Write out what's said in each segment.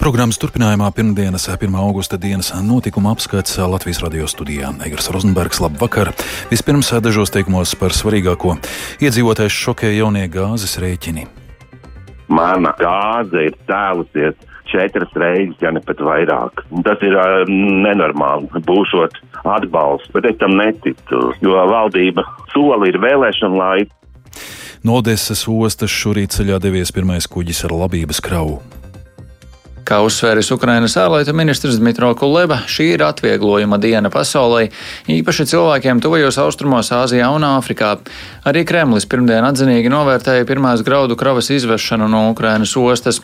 Programmas turpinājumā pirmdienas, 1. augusta dienas notikuma apskats Latvijas radio studijā. Eigars Rozenbergs, labvakar! Vispirms dažos teikumos par svarīgāko. Iedzīvotājs šokē jaunie gāzes rēķini. Mana gāze ir cēlusies četras reizes, ja ne pat vairāk. Tas ir uh, nenormāli, būšot atbalsts, bet es tam neticu, jo valdība sola ir vēlēšana laika. No Odesas ostas šorīt ceļā devies pirmais kuģis ar labības kravu. Kā uzsvēris Ukrainas ārlietu ministrs Dmitro Kuleba, šī ir atvieglojuma diena pasaulē, īpaši cilvēkiem tuvajos austrumos, Āzijā un Āfrikā. Arī Kremlis pirmdien atzinīgi novērtēja pirmās graudu kravas izvešanu no Ukrainas ostas.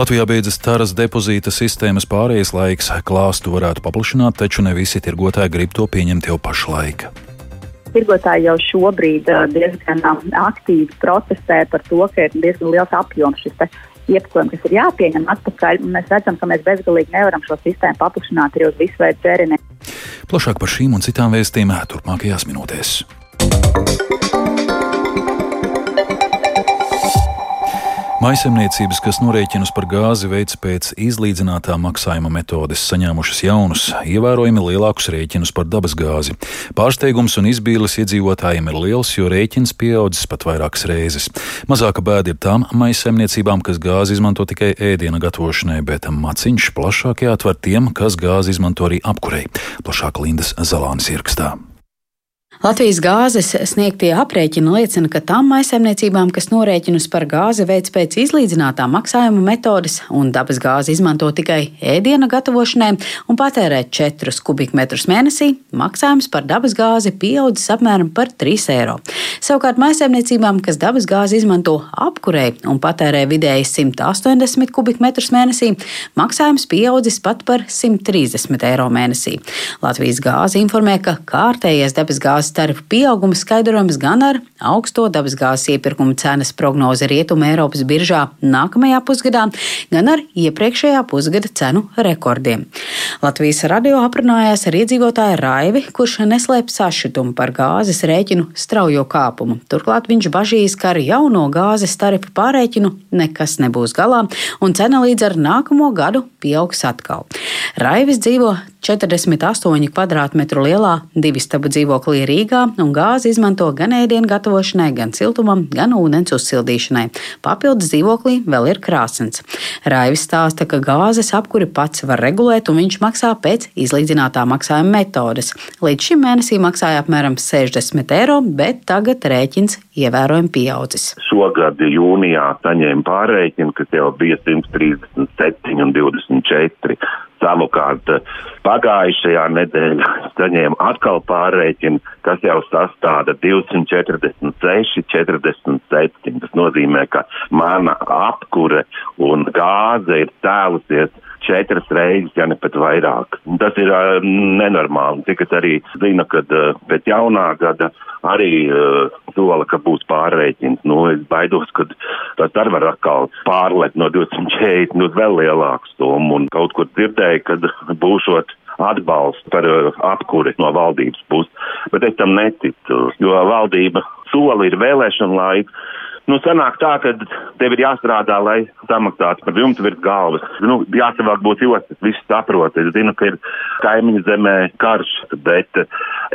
Latvijā beidzas taras depozīta sistēmas pārējais laiks. Klāstu varētu paplašināt, taču ne visi tirgotāji grib to pieņemt jau pašlaik. Tirgotāji jau šobrīd diezgan aktīvi protestē par to, ka ir diezgan liels apjoms šis iepakojumi, kas ir jāpieņem atpakaļ. Mēs redzam, ka mēs bezgalīgi nevaram šo sistēmu paplašināt arī uz visu veidu dzērieniem. Plašāk par šīm un citām vēstījumiem turpmākajās minūtēs. Maisemniecības, kas norēķinus par gāzi veids pēc izlīdzinātā maksājuma metodes, saņēmušas jaunus, ievērojami lielākus rēķinus par dabas gāzi. Pārsteigums un izbīles iedzīvotājiem ir liels, jo rēķins pieaudzis pat vairākas reizes. Mazāka bēda ir tām maisemniecībām, kas gāzi izmanto tikai ēdiena gatavošanai, bet maciņš plašāk jāatver tiem, kas gāzi izmanto arī apkurei. Plašāk Lindas Zalānis ierakstā. Latvijas gāzes sniegtie aprēķini liecina, ka tām maisaimniecībām, kas norēķinus par gāzi veids pēc izlīdzinātā maksājuma metodes un dabas gāzi izmanto tikai ēdiena gatavošanai un patērē 4 kubikmetrus mēnesī, maksājums par dabas gāzi pieaudzis apmēram par 3 eiro. Savukārt maisaimniecībām, kas dabas gāzi izmanto apkurei un patērē vidēji 180 kubikmetrus mēnesī, maksājums pieaudzis pat par 130 eiro mēnesī. Latvijas gāze informē, ka kārtējais dabas gāzes dabasgāzes tarifu pieauguma skaidrojums gan ar augsto dabasgāzes iepirkuma cenas prognozi Rietuma Eiropas biržā nākamajā pusgadā, gan ar iepriekšējā pusgada cenu rekordiem. Latvijas radio aprunājās ar iedzīvotāju Raivi, kurš neslēp sašutumu par gāzes rēķinu straujo kāpumu. Turklāt viņš bažīs, ka ar jauno gāzes tarifu pārēķinu nekas nebūs galā, un cena līdz ar nākamo gadu pieaugs atkal. Raivis dzīvo 48 km2 lielā divistabu dzīvoklī Rīgā un gāzi izmanto gan ēdienu gatavošanai, gan siltumam, gan ūdens uzsildīšanai. Papildus dzīvoklī vēl ir krāsns. Raivis stāsta, ka gāzes apkuri pats var regulēt un viņš maksā pēc izlīdzinātā maksājuma metodes. Līdz šim mēnesī maksāja apmēram 60 eiro, bet tagad rēķins ievērojami pieaudzis. Šogad jūnijā saņēma pārreikinu, kas jau bija 137 un 24. Savukārt pagājušajā nedēļā saņēma atkal pārreikinu, kas jau sastāda 246, 47. Tas nozīmē, ka mana apkure un gāze ir cēlusies četras reizes, ja ne pat vairāk. Tas ir uh, nenormāli. Tikai arī zina, ka uh, pēc jaunā gada arī uh, sola, ka būs pārreikins. Nu, es baidos, ka tas arī var atkal pārlet no 240 uz vēl lielāku summu un kaut kur dzirdēju, kad būšot atbalstu par apkuri no valdības puses. Bet es tam neticu, jo valdība sola ir vēlēšana laika Nu, sanāk tā, ka tev ir jāstrādā, lai samaksātu par jumtu virs galvas. Nu, jāsavāk būt jostas, viss saprot. Es zinu, ka ir kaimiņu zemē karš, bet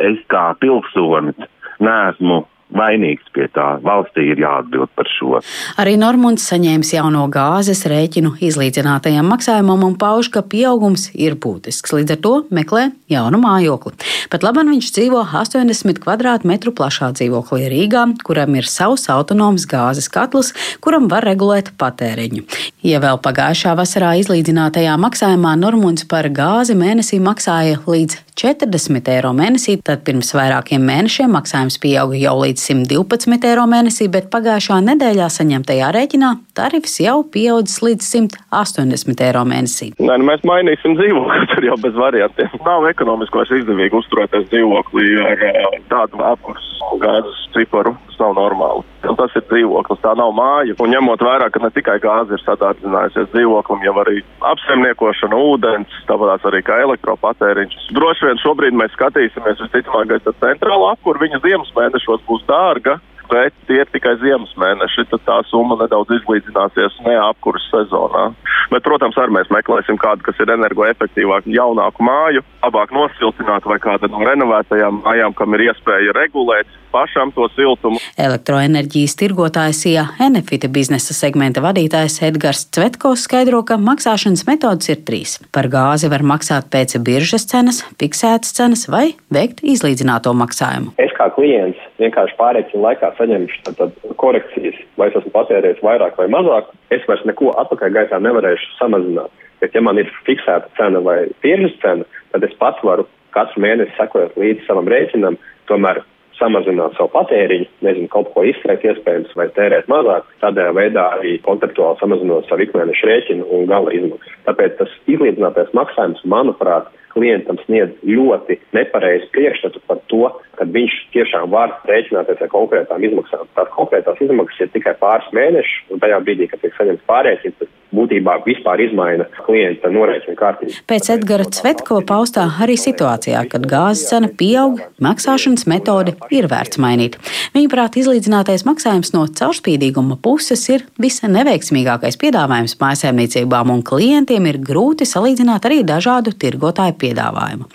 es kā pilsonis neesmu vainīgs pie tā. Valstī ir jāatbild par šo. Arī Normunds saņēmis jauno gāzes rēķinu izlīdzinātajam maksājumam un pauž, ka pieaugums ir būtisks. Līdz ar to meklē jaunu mājokli. Pat labam viņš dzīvo 80 km2 plašā dzīvoklī Rīgā, kuram ir savs autonoms gāzes katls, kuram var regulēt patēriņu. Ja vēl pagājušā vasarā izlīdzinātajā maksājumā Normunds par gāzi mēnesī maksāja līdz 40 eiro mēnesī, tad pirms vairākiem mēnešiem maksājums pieauga jau līdz 112 eiro mēnesī, bet pagājušā nedēļā saņemtajā rēķinā tarifs jau pieaudzis līdz 180 eiro mēnesī. Nē, nu mēs mainīsim dzīvokli, tur jau bez variantiem. Nav ekonomiski vairs izdevīgi uzturēties dzīvoklī ar uh, tādu apkursu gāzes ciparu. Tas nav normāli. Un tas ir dzīvoklis, tā nav māja. Un ņemot vērā, ka ne tikai gāze ir sadārdzinājusies dzīvoklim, jau arī apsaimniekošana, ūdens, tāpat arī kā elektropatēriņš. Droši vien šobrīd mēs skatīsimies visticamāk, ka centrāla apkūra viņa ziemas mēnešos būs dārga. bet tie ir tikai ziemas mēneši, tad tā summa nedaudz izlīdzināsies neapkuras sezonā. Bet, protams, arī mēs meklēsim kādu, kas ir energoefektīvāku, jaunāku māju, labāk nosiltinātu vai kāda no renovētajām mājām, kam ir iespēja regulēt pašam to siltumu. Elektroenerģijas tirgotājs IA Enefita biznesa segmenta vadītājs Edgars Cvetkovs skaidro, ka maksāšanas metodas ir trīs. Par gāzi var maksāt pēc biržas cenas, fiksētas cenas vai veikt izlīdzināto maksājumu. Es kā klients vienkārši pārreikinu laikā saņemšu tad, korekcijas, vai es esmu patērējis vairāk vai mazāk. Es vairs neko atpakaļ gaitā nevarēšu samazināt. Bet, ja man ir fiksēta cena vai biržas cena, tad es pats varu katru mēnesi sekot līdzi savam rēķinam, tomēr samazināt savu patēriņu, nezinu, kaut ko izslēgt iespējams vai tērēt mazāk, tādā veidā arī konceptuāli samazinot savu ikmēneša rēķinu un gala izmaksas. Tāpēc tas izlīdzinātais maksājums, manuprāt, klientam sniedz ļoti nepareizu priekšstatu par to, ka viņš tiešām var rēķināties ar konkrētām izmaksām. Tās konkrētās izmaksas ir tikai pāris mēneši, un tajā brīdī, kad tiek saņemts pārreķins, tas būtībā vispār izmaina klienta norēķina kārtību. Pēc Edgara Cvetko paustā arī situācijā, kad gāzes cena pieaug, maksāšanas metode ir vērts mainīt. Viņuprāt, izlīdzinātais maksājums no caurspīdīguma puses ir visa neveiksmīgākais piedāvājums mājasēmniecībām, un klientiem ir grūti salīdzināt arī dažādu tirgotāju piedāvājumu.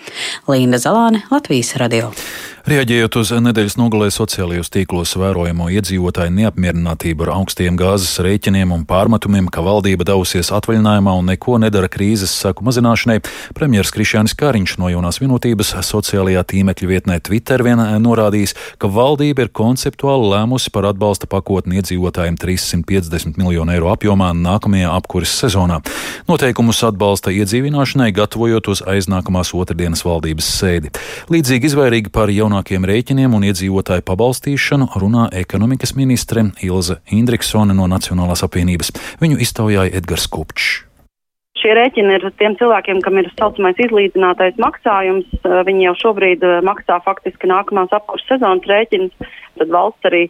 Linda Zalāne, Latvijas radio. Reaģējot uz nedēļas nogalē sociālajos tīklos vērojamo iedzīvotāju neapmierinātību ar augstiem gāzes rēķiniem un pārmetumiem, ka valdība devusies atvaļinājumā un neko nedara krīzes saku mazināšanai, premjerministrs Krišjānis Kāriņš no jaunās vienotības sociālajā tīmekļa vietnē Twitter vien norādījis, ka valdība ir konceptuāli lēmusi par atbalsta pakotni iedzīvotājiem 350 miljonu eiro apjomā nākamajā apkuras sezonā. Noteikumus atbalsta iedzīvināšanai gatavojot uz aiznākamās otrdienas valdības sēdi. Līdzīgi izvairīgi par jaunā jaunākiem rēķiniem un iedzīvotāju pabalstīšanu runā ekonomikas ministre Ilze Indriksone no Nacionālās apvienības. Viņu iztaujāja Edgars Kupčs. Šie rēķini ir tiem cilvēkiem, kam ir saucamais izlīdzinātais maksājums. Viņi jau šobrīd maksā faktiski nākamās apkurses sezonas rēķinus. Tad valsts arī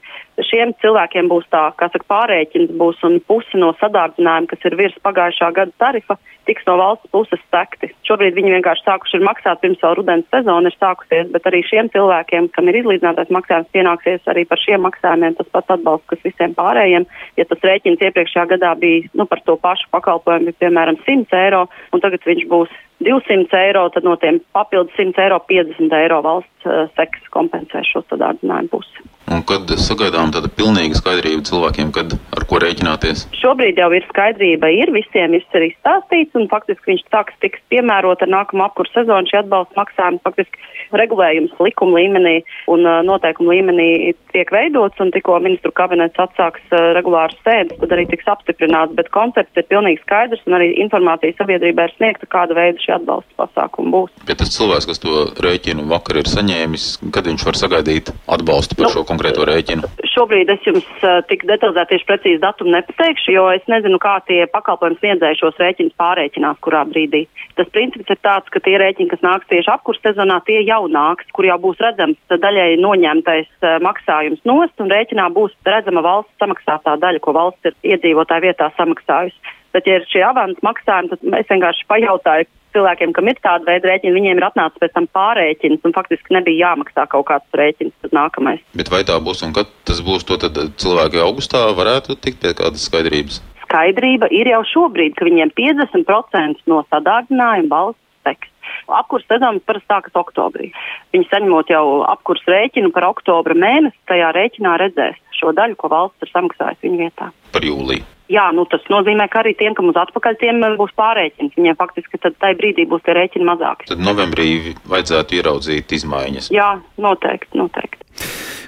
šiem cilvēkiem būs tā, kā saka, pārēķins būs un pusi no sadārdzinājuma, kas ir virs pagājušā gada tarifa, tiks no valsts puses sekti. Šobrīd viņi vienkārši sākuši maksāt pirms jau rudens sezona ir sākusies, bet arī šiem cilvēkiem, kam ir izlīdzinātais maksājums, pienāksies arī par šiem maksājumiem tas pats atbalsts, kas visiem pārējiem. Ja tas rēķins iepriekšējā gadā bija nu, par to pašu pakalpojumu, piemēram, 100 eiro, un tagad viņš būs 200 eiro, tad no tiem papildus 100 eiro 50 eiro valsts uh, seks kompensē šo sadārdzinājumu pusi. Un kad sagaidām tāda pilnīga skaidrība cilvēkiem, kad ar ko rēķināties? Šobrīd jau ir skaidrība, ir visiem viss ir izstāstīts, un faktiski viņš sāks tiks piemērot ar nākamo apkuru sezonu šī atbalsta maksājuma. Faktiski regulējums likuma līmenī un uh, noteikuma līmenī tiek veidots, un tikko ministru kabinets atsāks uh, regulāras sēdes, tad arī tiks apstiprināts, bet koncepts ir pilnīgi skaidrs, un arī informācija sabiedrībai ir sniegta, kāda veida šī atbalsta pasākuma būs. Bet tas cilvēks, kas to rēķinu vakar ir saņēmis, kad viņš var sagaidīt atbalstu par nu, šo konkrēto rēķinu? Šobrīd es jums uh, tik detalizēti tieši precīzi datumu nepateikšu, jo es nezinu, kā tie pakalpojums sniedzēji šos rēķinus pārēķinās, kurā brīdī. Tas princips ir tāds, ka tie rēķini, kas nāks tieši apkurs sezonā, tie jau nāks, kur jau būs redzams daļai noņemtais uh, maksājums nost, un rēķinā būs redzama valsts samaksātā daļa, ko valsts ir iedzīvotāju vietā samaksājusi. Bet, ja ir šie avans maksājumi, tad es vienkārši pajautāju, cilvēkiem, kam ir tāda veida rēķini, viņiem ir atnācis pēc tam pārēķins un faktiski nebija jāmaksā kaut kāds rēķins nākamais. Bet vai tā būs un kad tas būs, to tad cilvēki augustā varētu tikt pie kādas skaidrības? Skaidrība ir jau šobrīd, ka viņiem 50% no sadārdinājuma valsts seks. Apkurs sezona parasti sākas oktobrī. Viņi saņemot jau apkurs rēķinu par oktobra mēnesi, tajā rēķinā redzēs šo daļu, ko valsts ir samaksājusi viņu vietā. Par jūliju. Jā, nu tas nozīmē, ka arī tiem, kam uz atpakaļ, tiem būs pārreķins. Viņiem faktiski tad tajā brīdī būs tie rēķini mazāki. Tad novembrī vajadzētu ieraudzīt izmaiņas. Jā, noteikti, noteikti.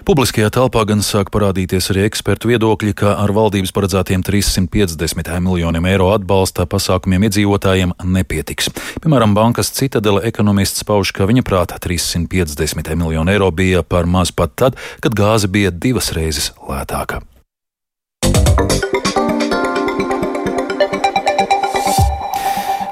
Publiskajā telpā gan sāk parādīties arī ekspertu viedokļi, ka ar valdības paredzētiem 350 miljoniem eiro atbalsta pasākumiem iedzīvotājiem nepietiks. Piemēram, bankas citadele ekonomists pauž, ka viņa prātā 350 miljonu eiro bija par maz pat tad, kad gāze bija divas reizes lētāka.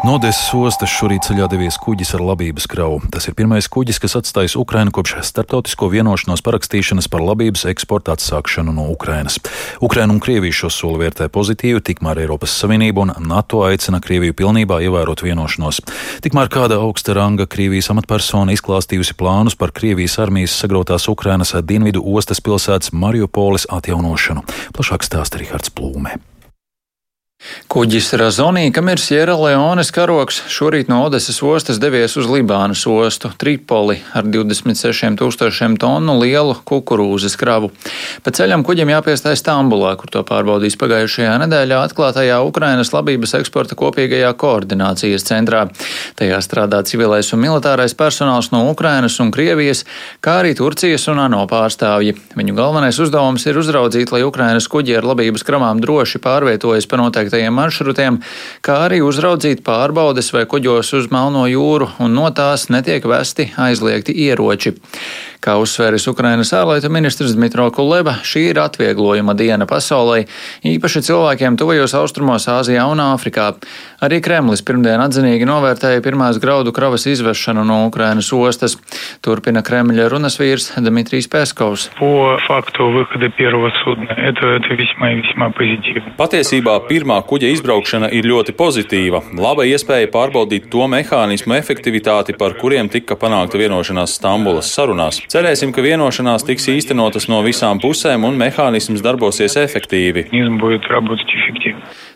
Nodesas ostas šorīt ceļā devies kuģis ar labības kravu. Tas ir pirmais kuģis, kas atstājis Ukrainu kopš starptautisko vienošanos parakstīšanas par labības eksporta atsākšanu no Ukrainas. Ukraina un Krievija šo soli vērtē pozitīvi, tikmēr Eiropas Savienība un NATO aicina Krieviju pilnībā ievērot vienošanos. Tikmēr kāda augsta ranga Krievijas amatpersona izklāstījusi plānus par Krievijas armijas sagrautās Ukrainas dienvidu ostas pilsētas Mariupolis atjaunošanu. Plašāk stāsta Rihards Plūmē. Kuģis Razonī, kam ir Sierra Leones karoks, šorīt no Odesas ostas devies uz Libānas ostu Tripoli ar 26 tūkstošiem tonu lielu kukurūzas kravu. Pa ceļam kuģim jāpiestāj Stambulā, kur to pārbaudīs pagājušajā nedēļā atklātajā Ukrainas labības eksporta kopīgajā koordinācijas centrā. Tajā strādā civilais un militārais personāls no Ukrainas un Krievijas, kā arī Turcijas un ANO pārstāvji. Viņu galvenais uzdevums ir uzraudzīt, lai Ukrainas kuģi ar labības kravām droši pārvietojas pa noteikti noteiktajiem maršrutiem, kā arī uzraudzīt pārbaudes vai kuģos uz Melno jūru un no tās netiek vesti aizliegti ieroči. Kā uzsvēris Ukrainas ārlietu ministrs Dmitro Kuleba, šī ir atvieglojuma diena pasaulē, īpaši cilvēkiem tuvajos austrumos, Āzijā un Āfrikā. Arī Kremlis pirmdien atzinīgi novērtēja pirmās graudu kravas izvešanu no Ukrainas ostas. Turpina Kremļa runas vīrs Dmitrijs Peskovs. Patiesībā pirmā kuģa izbraukšana ir ļoti pozitīva. Laba iespēja pārbaudīt to mehānismu efektivitāti, par kuriem tika panākta vienošanās Stambulas sarunās. Cerēsim, ka vienošanās tiks īstenotas no visām pusēm un mehānisms darbosies efektīvi.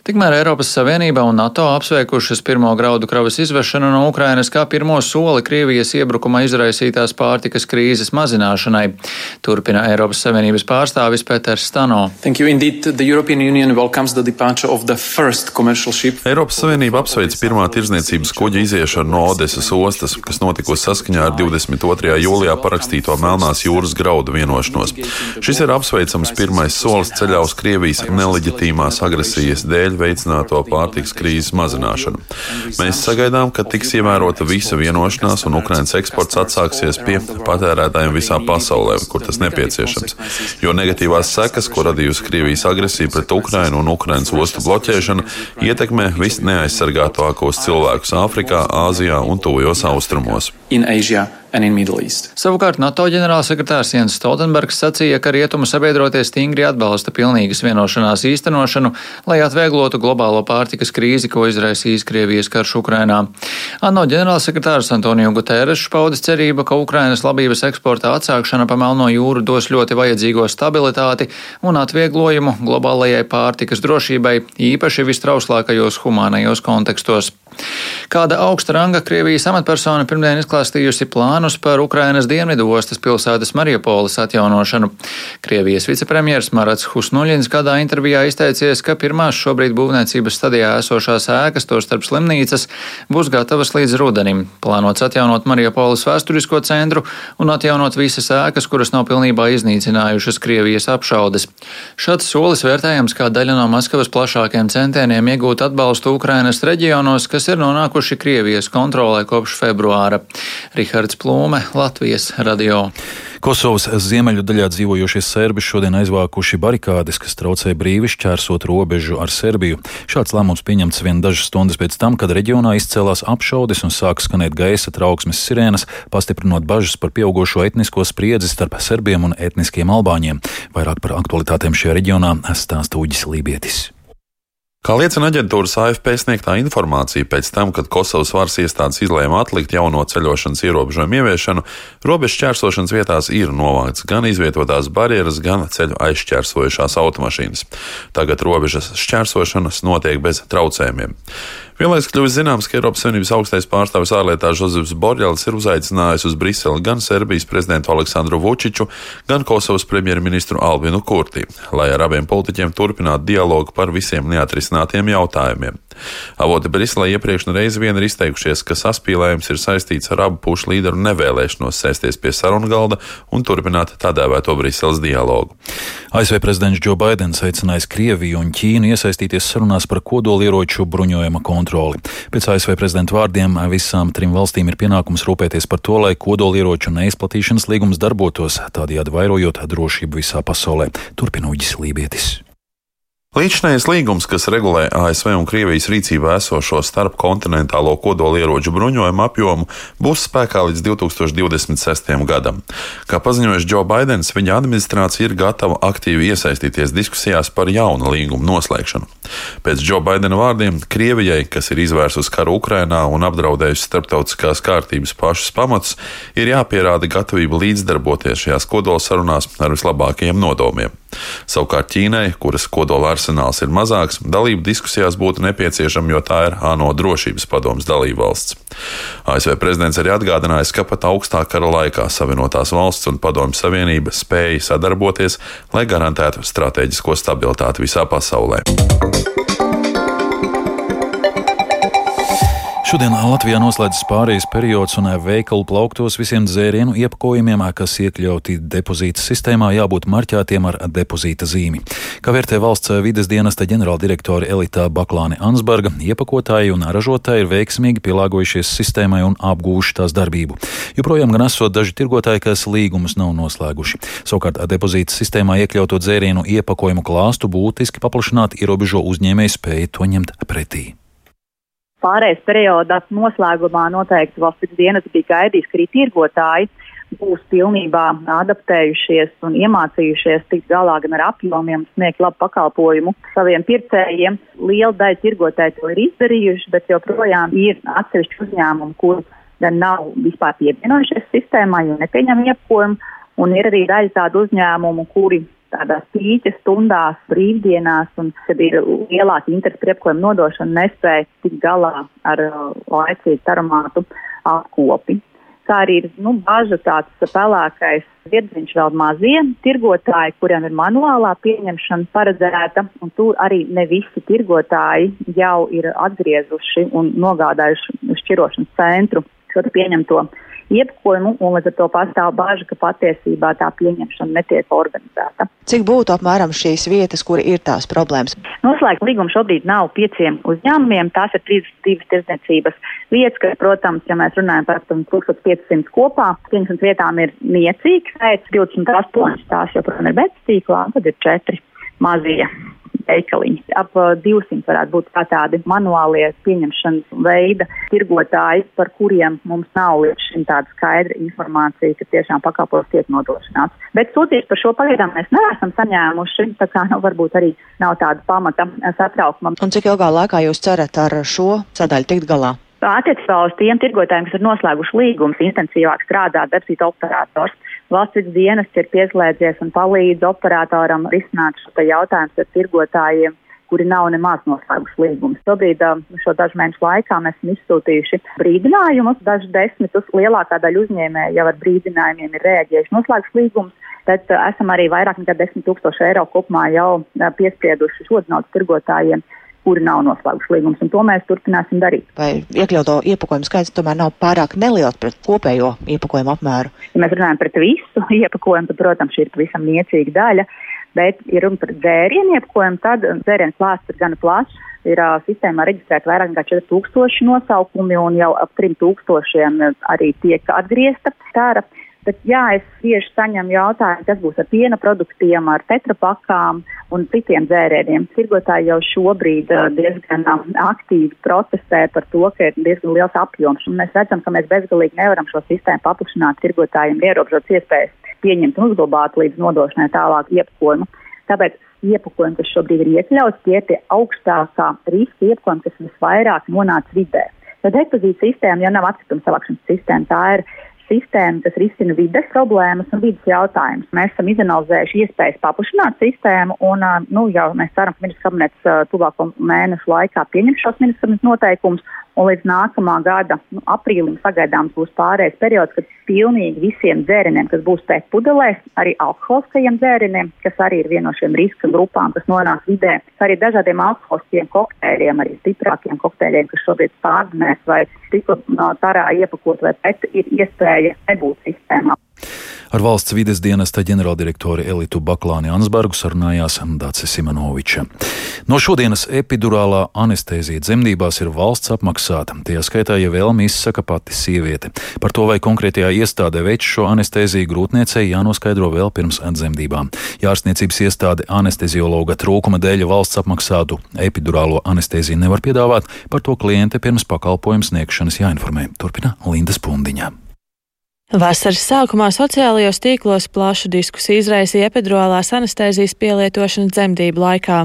Tikmēr Eiropas Savienība un NATO apsveikušas pirmo graudu kravas izvešanu no Ukrainas kā pirmo soli Krievijas iebrukuma izraisītās pārtikas krīzes mazināšanai. Turpina Eiropas Savienības pārstāvis Peters Stano. Eiropas Savienība apsveic pirmā tirzniecības kuģa iziešanu no Odesas ostas, kas notikusi saskaņā ar 22. jūlijā parakstīto Melnās jūras graudu vienošanos. Šis ir apsveicams pirmais solis ceļā uz Krievijas neleģitīmās agresijas dēļ dēļ veicināto pārtiks krīzes mazināšanu. Mēs sagaidām, ka tiks ievērota visa vienošanās un Ukrainas eksports atsāksies pie patērētājiem visā pasaulē, kur tas nepieciešams. Jo negatīvās sekas, ko radījusi Krievijas agresija pret Ukrainu un Ukrainas ostu bloķēšana, ietekmē visneaizsargātākos cilvēkus Āfrikā, Āzijā un Tuvajos Austrumos. Savukārt NATO ģenerālsekretārs Jens Stoltenbergs sacīja, ka rietumu sabiedrotie stingri atbalsta pilnīgas vienošanās īstenošanu, lai atvieglotu globālo pārtikas krīzi, ko izraisīs Krievijas karš Ukrainā. ANO ģenerālsekretārs Antonio Guterres paudis cerību, ka Ukrainas labības eksporta atsākšana pa Melno jūru dos ļoti vajadzīgo stabilitāti un atvieglojumu globālajai pārtikas drošībai, īpaši vistrauslākajos humānajos kontekstos. Kāda augsta ranga Krievijas amatpersona pirmdien izklāstījusi plānus par Ukrainas dienvidu ostas pilsētas Mariupolis atjaunošanu. Krievijas vicepremjers Marats Husnuļins kādā intervijā izteicies, ka pirmās šobrīd būvniecības stadijā esošās ēkas, to starp slimnīcas, būs gatavas līdz rudenim. Plānots atjaunot Mariupolis vēsturisko centru un atjaunot visas ēkas, kuras nav pilnībā iznīcinājušas Krievijas apšaudes. Šāds solis vērtējams kā daļa no Maskavas plašākiem centieniem iegūt atbalstu Ukrainas reģionos, kas kas ir nonākuši Krievijas kontrolē kopš februāra. Rihards Plūme, Latvijas radio. Kosovas ziemeļu daļā dzīvojošie serbi šodien aizvākuši barikādes, kas traucē brīvi šķērsot robežu ar Serbiju. Šāds lēmums pieņemts vien dažas stundas pēc tam, kad reģionā izcēlās apšaudes un sāk skanēt gaisa trauksmes sirēnas, pastiprinot bažas par pieaugušo etnisko spriedzi starp serbiem un etniskiem albāņiem. Vairāk par aktualitātēm šajā reģionā stāsta Uģis Lībietis. Kā liecina aģentūras AFP sniegtā informācija, pēc tam, kad Kosovas varas iestādes izlēma atlikt jauno ceļošanas ierobežojumu ieviešanu, robežu šķērsošanas vietās ir novākts gan izvietotās barjeras, gan ceļu aizšķērsojušās automašīnas. Tagad robežas šķērsošanas notiek bez traucējumiem. Vienlaikus kļuvis zināms, ka Eiropas Savienības augstais pārstāvis ārlietās Žozefs Borģels ir uzaicinājis uz Briseli gan Serbijas prezidentu Aleksandru Vučiču, gan Kosovas premjerministru Albinu Kurti, lai ar abiem politiķiem turpinātu dialogu par visiem neatrisinātiem jautājumiem. Avoti Briselē iepriekš reizi vien ir izteikušies, ka saspīlējums ir saistīts ar abu pušu līderu nevēlēšanos sēsties pie sarunu galda un turpināt tā dēvēto Briseles dialogu. ASV prezidents Džo Baidens aicinājis Krieviju un Ķīnu iesaistīties sarunās par kodolieroču bruņojuma kontroli. Pēc ASV prezidenta vārdiem visām trim valstīm ir pienākums rūpēties par to, lai kodolieroču neizplatīšanas līgums darbotos, tādējādi vairojot drošību visā pasaulē. Turpina Uģis Lībietis. Līdzinājais līgums, kas regulē ASV un Krievijas rīcībā esošo starpkontinentālo kodolieroču bruņojumu apjomu, būs spēkā līdz 2026. gadam. Kā paziņojis Džo Baidens, viņa administrācija ir gatava aktīvi iesaistīties diskusijās par jaunu līgumu noslēgšanu. Pēc Džo Baidena vārdiem, Krievijai, kas ir izvērsusi karu Ukrainā un apdraudējusi starptautiskās kārtības pašus pamatus, ir jāpierāda gatavība līdzdarboties šajās kodolsarunās ar vislabākajiem nodomiem. Savukārt Ķīnai, kuras kodola arsenāls ir mazāks, dalība diskusijās būtu nepieciešama, jo tā ir ANO drošības padomas dalība valsts. ASV prezidents arī atgādinājis, ka pat augstā kara laikā Savienotās valsts un Padomju Savienība spēja sadarboties, lai garantētu strateģisko stabilitāti visā pasaulē. Šodien Latvijā noslēdzas pārējais periods un veikalu plauktos visiem dzērienu iepakojumiem, kas iekļauti depozīta sistēmā, jābūt marķētiem ar depozīta zīmi. Kā vērtē valsts vides dienesta ģenerāldirektori Elita Baklāne Ansberga, iepakotāji un ražotāji ir veiksmīgi pielāgojušies sistēmai un apgūši tās darbību. Joprojām gan esot daži tirgotāji, kas līgumus nav noslēguši. Savukārt depozīta sistēmā iekļauto dzērienu iepakojumu klāstu būtiski paplašināt ierobežo uzņēmēju spēju to ņemt pretī pārējais periodā noslēgumā noteikti valsts dienas bija gaidījis, ka arī tirgotāji būs pilnībā adaptējušies un iemācījušies tikt galā gan ar apjomiem, sniegt labu pakalpojumu saviem pircējiem. Liela daļa tirgotāji to ir izdarījuši, bet joprojām ir atsevišķi uzņēmumi, kur gan nav vispār pievienojušies sistēmai un nepieņem iepakojumu, un ir arī daļa tādu uzņēmumu, kuri tādās pīķa stundās, brīvdienās, un kad ir lielāka interesi par iepakojuma nodošanu, nespēja tikt galā ar uh, laicīgu taromātu apkopi. Kā arī ir nu, bažas tāds pelēkais virziņš vēl mazie tirgotāji, kuriem ir manuālā pieņemšana paredzēta, un tur arī ne visi tirgotāji jau ir atgriezuši un nogādājuši šķirošanas centru šo pieņemto iepakojumu, un līdz ar to pastāv bāža, ka patiesībā tā pieņemšana netiek organizēta. Cik būtu apmēram šīs vietas, kur ir tās problēmas? Noslēgt līgumu šobrīd nav pieciem uzņēmumiem, tās ir 32 tirdzniecības vietas, kas, protams, ja mēs runājam par 1500 kopā, 500 vietām ir niecīgs skaits, 28 tās joprojām ir bezstīklā, un tad ir 4 mazie veikaliņi. Ap 200 uh, varētu būt kā tādi manuālie pieņemšanas veida tirgotāji, par kuriem mums nav līdz šim tāda skaidra informācija, ka tiešām pakalpojums tiek nodrošināts. Bet sūtījums par šo pagaidām mēs neesam saņēmuši, tā kā nu, varbūt arī nav tāda pamata satraukumam. Un cik ilgā laikā jūs cerat ar šo sadaļu tikt galā? Attiecībā uz tiem tirgotājiem, kas ir noslēguši līgumus, intensīvāk strādā darbsīta operators. Valsts dienas ir pieslēdzies un palīdz operatoram risināt šo jautājumu ar tirgotājiem, kuri nav nemaz noslēguši līgumus. Šobrīd šo dažu mēnešu laikā mēs esam izsūtījuši brīdinājumus, dažus desmitus. Lielākā daļa uzņēmēju jau ar brīdinājumiem ir rēģējuši noslēguši līgumus, bet esam arī vairāk nekā 10 tūkstoši eiro kopumā jau piesprieduši šodienas tirgotājiem kuri nav noslēguši līgumus, un to mēs turpināsim darīt. Vai iekļauto iepakojumu skaits tomēr nav pārāk neliels pret kopējo iepakojumu apmēru? Ja mēs runājam par visu iepakojumu, tad, protams, šī ir pavisam niecīga daļa, bet, ja runa par dzērienu iepakojumu, tad dzērienu klāsts ir gana plašs. Ir uh, sistēmā reģistrēta vairāk nekā 4000 nosaukumi, un jau ap 3000 arī tiek atgriezta tāra. Bet, jā, es tieši saņemu jautājumu, kas būs ar piena produktiem, ar tetrapakām un citiem dzērieniem. Tirgotāji jau šobrīd uh, diezgan uh, aktīvi protestē par to, ka ir diezgan liels apjoms. Un mēs redzam, ka mēs bezgalīgi nevaram šo sistēmu paplašināt tirgotājiem, ierobežot iespējas pieņemt un uzglabāt līdz nodošanai tālāk iepakojumu. Tāpēc iepakojumi, kas šobrīd ir iekļauts, tie ir tie augstākā riska iepakojumi, kas visvairāk nonāca vidē. Tad depozīta sistēma jau nav atkrituma savākšanas sistēma. Tā ir sistēma, kas risina vides problēmas un vidas jautājumus. Mēs esam izanalizējuši iespējas paplašināt sistēmu, un nu, jau mēs ceram, ka ministrs kabinets tuvāko mēnešu laikā pieņems šos ministrs noteikumus, un līdz nākamā gada nu, aprīlim sagaidāms būs pārējais periods, kad pilnīgi visiem dzērieniem, kas būs pēc pudelēs, arī alkoholiskajiem dzērieniem, kas arī ir viena no šiem riska grupām, kas nonāk vidē, arī dažādiem alkoholiskiem kokteļiem, arī stiprākiem kokteļiem, kas šobrīd pārdzinēs vai tikko no tarā iepakot vai pēc, ir iespēja nebūt sistēmā. Ar valsts vides dienesta ģenerāldirektori Elitu Baklāni Ansbergu sarunājās Dācis Simanoviča. No šodienas epidurālā anestēzija dzemdībās ir valsts apmaksāta. Tie skaitā, ja vēlmi izsaka pati sieviete. Par to, vai konkrētajā iestādē veids šo anestēziju grūtniecei, jānoskaidro vēl pirms dzemdībām. Jārastniecības iestāde anesteziologa trūkuma dēļ valsts apmaksātu epidurālo anestēziju nevar piedāvāt. Par to kliente pirms pakalpojuma sniegšanas jāinformē. Turpina Linda Spundiņa. Vasaras sākumā sociālajos tīklos plašu diskusiju izraisīja epidurālās anestēzijas pielietošana dzemdību laikā.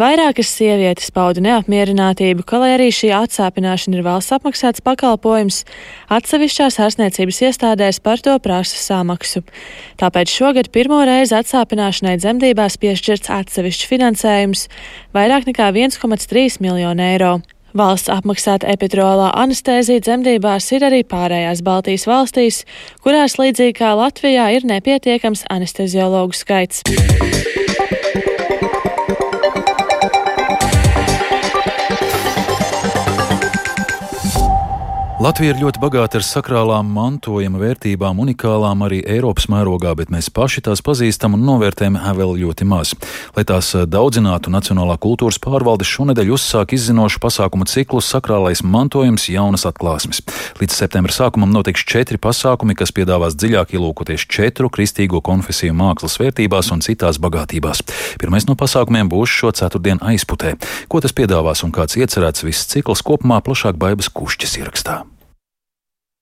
Vairākas sievietes pauda neapmierinātību, ka, lai arī šī atsāpināšana ir valsts apmaksāts pakalpojums, atsevišķās ārstniecības iestādēs par to prasa samaksu. Tāpēc šogad pirmo reizi atsāpināšanai dzemdībās piešķirts atsevišķs finansējums - vairāk nekā 1,3 miljonu eiro. Valsts apmaksāta epidurālā anestēzija dzemdībās ir arī pārējās Baltijas valstīs, kurās līdzīgi kā Latvijā ir nepietiekams anesteziologu skaits. Latvija ir ļoti bagāta ar sakrālām mantojuma vērtībām, unikālām arī Eiropas mērogā, bet mēs paši tās pazīstam un novērtējam vēl ļoti maz. Lai tās daudzinātu, Nacionālā kultūras pārvalde šonadēļ uzsāk izzinošu pasākumu ciklu Sakrālais mantojums jaunas atklāsmes. Līdz septembra sākumam notiks četri pasākumi, kas piedāvās dziļāk ielūkoties četru kristīgo konfesiju mākslas vērtībās un citās bagātībās. Pirmais no pasākumiem būs šo ceturtdienu aizputē. Ko tas piedāvās un kāds iecerēts viss cikls kopumā plašāk Baibas kušķis ierakstā.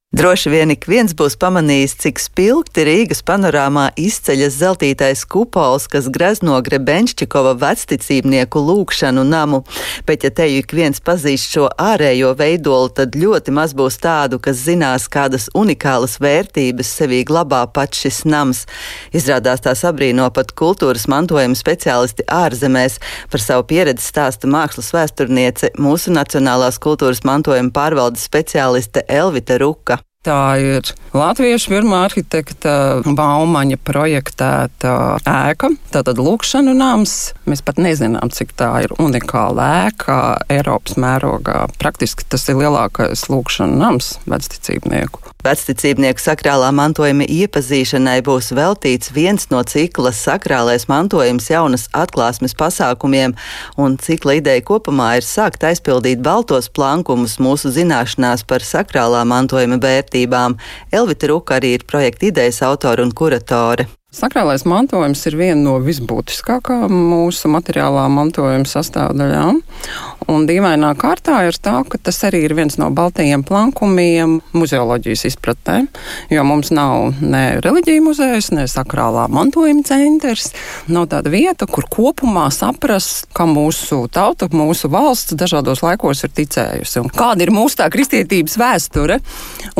Droši vien ik viens būs pamanījis, cik spilgti Rīgas panorāmā izceļas zeltītais kupols, kas grezno Grebenšķikova vecticībnieku lūkšanu namu. Bet, ja te ik viens pazīst šo ārējo veidolu, tad ļoti maz būs tādu, kas zinās, kādas unikālas vērtības sevī glabā pats šis nams. Izrādās tā sabrīno pat kultūras mantojuma speciālisti ārzemēs. Par savu pieredzi stāsta mākslas vēsturniece, mūsu Nacionālās kultūras mantojuma pārvaldes speciāliste Elvita Ruka. Tā ir Latviešu pirmā arhitekta Baumaņa projektēta ēka, tātad lūkšanu nams. Mēs pat nezinām, cik tā ir unikāla ēka Eiropas mērogā. Praktiski tas ir lielākais lūkšanu nams vecticībnieku. Vecticībnieku sakrālā mantojuma iepazīšanai būs veltīts viens no cikla sakrālais mantojums jaunas atklāsmes pasākumiem, un cikla ideja kopumā ir sākt aizpildīt baltos plankumus mūsu zināšanās par sakrālā mantojuma vērtībām. Elvita Ruka arī ir projekta idejas autora un kuratore. Sakrālais mantojums ir viena no visbūtiskākajām mūsu materiālā mantojuma sastāvdaļām. Un dīvainā kārtā ir tā, ka tas arī ir viens no baltajiem plankumiem muzeoloģijas izpratnē, jo mums nav ne reliģija muzejs, ne sakrālā mantojuma centrs. Nav tāda vieta, kur kopumā saprast, kā mūsu tauta, mūsu valsts dažādos laikos ir ticējusi un kāda ir mūsu tā kristietības vēsture.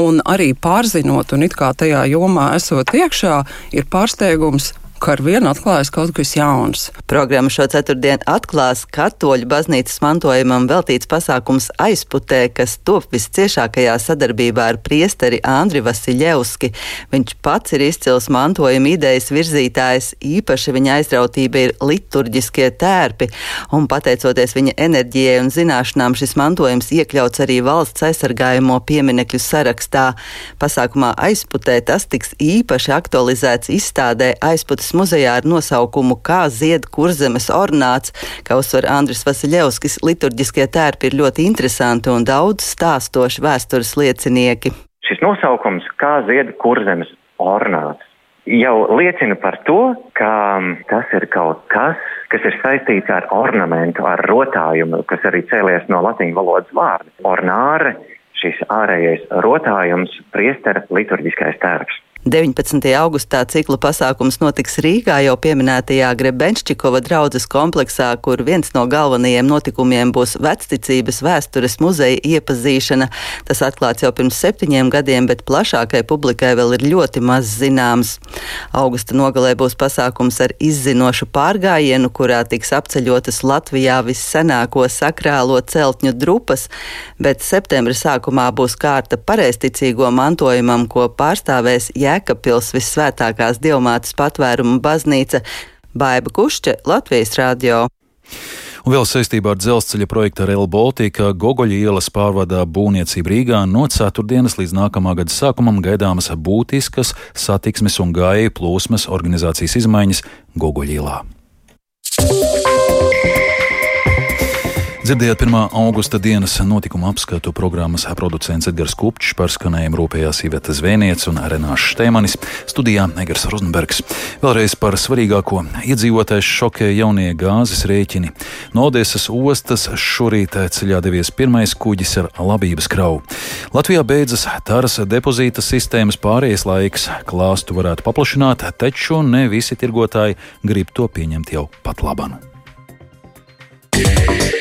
Un arī pārzinot un it kā tajā jomā esot iekšā, ir pārsteigts pārsteigums ka ar vienu atklājas kaut kas jauns. Programma šo ceturtdienu atklās katoļu baznīcas mantojumam veltīts pasākums aizputē, kas top visciešākajā sadarbībā ar priesteri Andri Vasiljevski. Viņš pats ir izcils mantojuma idejas virzītājs, īpaši viņa aizrautība ir liturģiskie tērpi, un pateicoties viņa enerģijai un zināšanām, šis mantojums iekļauts arī valsts aizsargājamo pieminekļu sarakstā. Pasākumā aizputē tas tiks īpaši aktualizēts izstādē aizputes Latvijas muzejā ar nosaukumu Kā zied kurzemes ornāts, kā uzsver Andris Vasiljevskis, liturģiskie tērpi ir ļoti interesanti un daudz stāstoši vēstures liecinieki. Šis nosaukums Kā zied kurzemes ornāts jau liecina par to, ka tas ir kaut kas, kas ir saistīts ar ornamentu, ar rotājumu, kas arī cēlies no latīņu valodas vārda. Ornāre, šis ārējais rotājums, priestera liturģiskais tērps. 19. augustā cikla pasākums notiks Rīgā jau pieminētajā Grebenšķikova draudzes kompleksā, kur viens no galvenajiem notikumiem būs vecticības vēstures muzeja iepazīšana. Tas atklāts jau pirms septiņiem gadiem, bet plašākai publikai vēl ir ļoti maz zināms. Augusta nogalē būs pasākums ar izzinošu pārgājienu, kurā tiks apceļotas Latvijā vissenāko sakrālo celtņu drupas, bet septembra sākumā būs kārta pareisticīgo mantojumam, ko pārstāvēs Jēkabs. Jēkabpils visvētākās dievmātes patvēruma baznīca Baiba Kušķe Latvijas radio. Un vēl saistībā ar dzelzceļa projektu Rail Baltica Gogoļa ielas pārvadā būvniecība Rīgā no ceturtdienas līdz nākamā gada sākumam gaidāmas būtiskas satiksmes un gāju plūsmas organizācijas izmaiņas Gogoļa ielā. Dzirdējāt 1. augusta dienas notikuma apskatu programmas producents Edgars Kupčs, par skanējumu rūpējās Iveta Zvēniec un Renāšs Štēmanis, studijā Egars Rozenbergs. Vēlreiz par svarīgāko iedzīvotājs šokē jaunie gāzes rēķini. No Odesas ostas šorīt ceļā devies pirmais kuģis ar labības kravu. Latvijā beidzas taras depozīta sistēmas pārējais laiks, klāstu varētu paplašināt, taču ne visi tirgotāji grib to pieņemt jau pat labanu. Yeah.